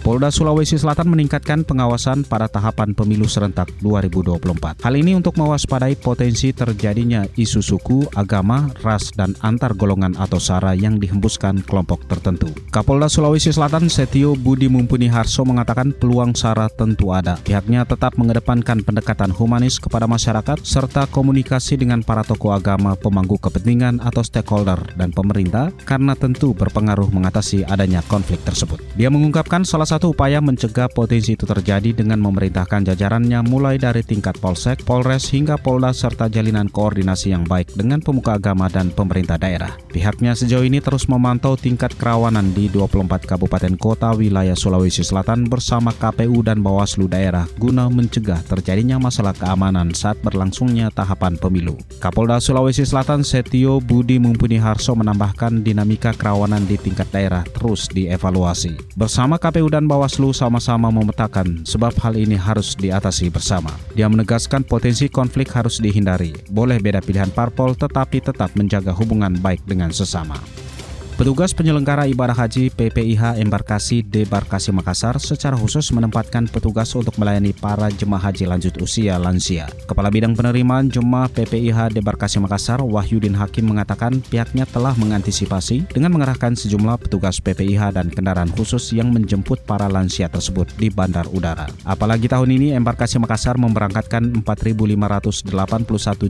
Polda Sulawesi Selatan meningkatkan pengawasan pada tahapan pemilu serentak 2024. Hal ini untuk mewaspadai potensi terjadinya isu suku, agama, ras, dan antar golongan atau sara yang dihembuskan kelompok tertentu. Kapolda Sulawesi Selatan Setio Budi Mumpuni Harso mengatakan peluang sara tentu ada. Pihaknya tetap mengedepankan pendekatan humanis kepada masyarakat serta komunikasi dengan para tokoh agama, pemangku kepentingan atau stakeholder dan pemerintah karena tentu berpengaruh mengatasi adanya konflik tersebut. Dia mengungkapkan salah satu upaya mencegah potensi itu terjadi dengan memerintahkan jajarannya mulai dari tingkat Polsek, Polres hingga Polda serta jalinan koordinasi yang baik dengan pemuka agama dan pemerintah daerah. Pihaknya sejauh ini terus memantau tingkat kerawanan di 24 kabupaten kota wilayah Sulawesi Selatan bersama KPU dan Bawaslu daerah guna mencegah terjadinya masalah keamanan saat berlangsungnya tahapan pemilu. Kapolda Sulawesi Selatan Setio Budi Mumpuni Harso menambahkan dinamika kerawanan di tingkat daerah terus dievaluasi. Bersama KPU dan dan Bawaslu sama-sama memetakan sebab hal ini harus diatasi bersama. Dia menegaskan potensi konflik harus dihindari. Boleh beda pilihan parpol tetapi tetap menjaga hubungan baik dengan sesama. Petugas penyelenggara ibadah haji PPIH Embarkasi Debarkasi Makassar secara khusus menempatkan petugas untuk melayani para jemaah haji lanjut usia lansia. Kepala Bidang Penerimaan Jemaah PPIH Debarkasi Makassar Wahyudin Hakim mengatakan pihaknya telah mengantisipasi dengan mengerahkan sejumlah petugas PPIH dan kendaraan khusus yang menjemput para lansia tersebut di bandar udara. Apalagi tahun ini Embarkasi Makassar memberangkatkan 4.581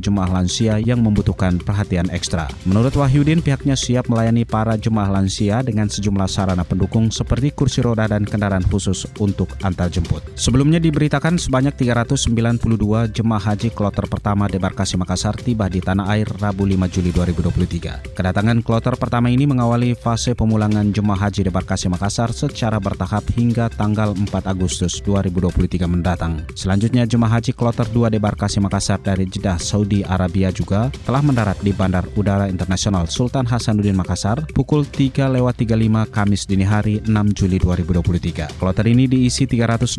jemaah lansia yang membutuhkan perhatian ekstra. Menurut Wahyudin pihaknya siap melayani para jemaah lansia dengan sejumlah sarana pendukung seperti kursi roda dan kendaraan khusus untuk antar jemput. Sebelumnya diberitakan sebanyak 392 jemaah haji kloter pertama debarkasi Makassar tiba di tanah air Rabu 5 Juli 2023. Kedatangan kloter pertama ini mengawali fase pemulangan jemaah haji debarkasi Makassar secara bertahap hingga tanggal 4 Agustus 2023 mendatang. Selanjutnya jemaah haji kloter 2 debarkasi Makassar dari Jeddah, Saudi Arabia juga telah mendarat di Bandar Udara Internasional Sultan Hasanuddin Makassar pukul pukul 3 lewat 35 Kamis dini hari 6 Juli 2023. Kloter ini diisi 388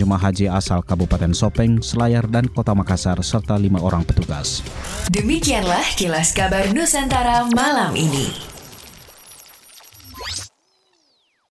jemaah haji asal Kabupaten Sopeng, Selayar, dan Kota Makassar serta lima orang petugas. Demikianlah kilas kabar Nusantara malam ini.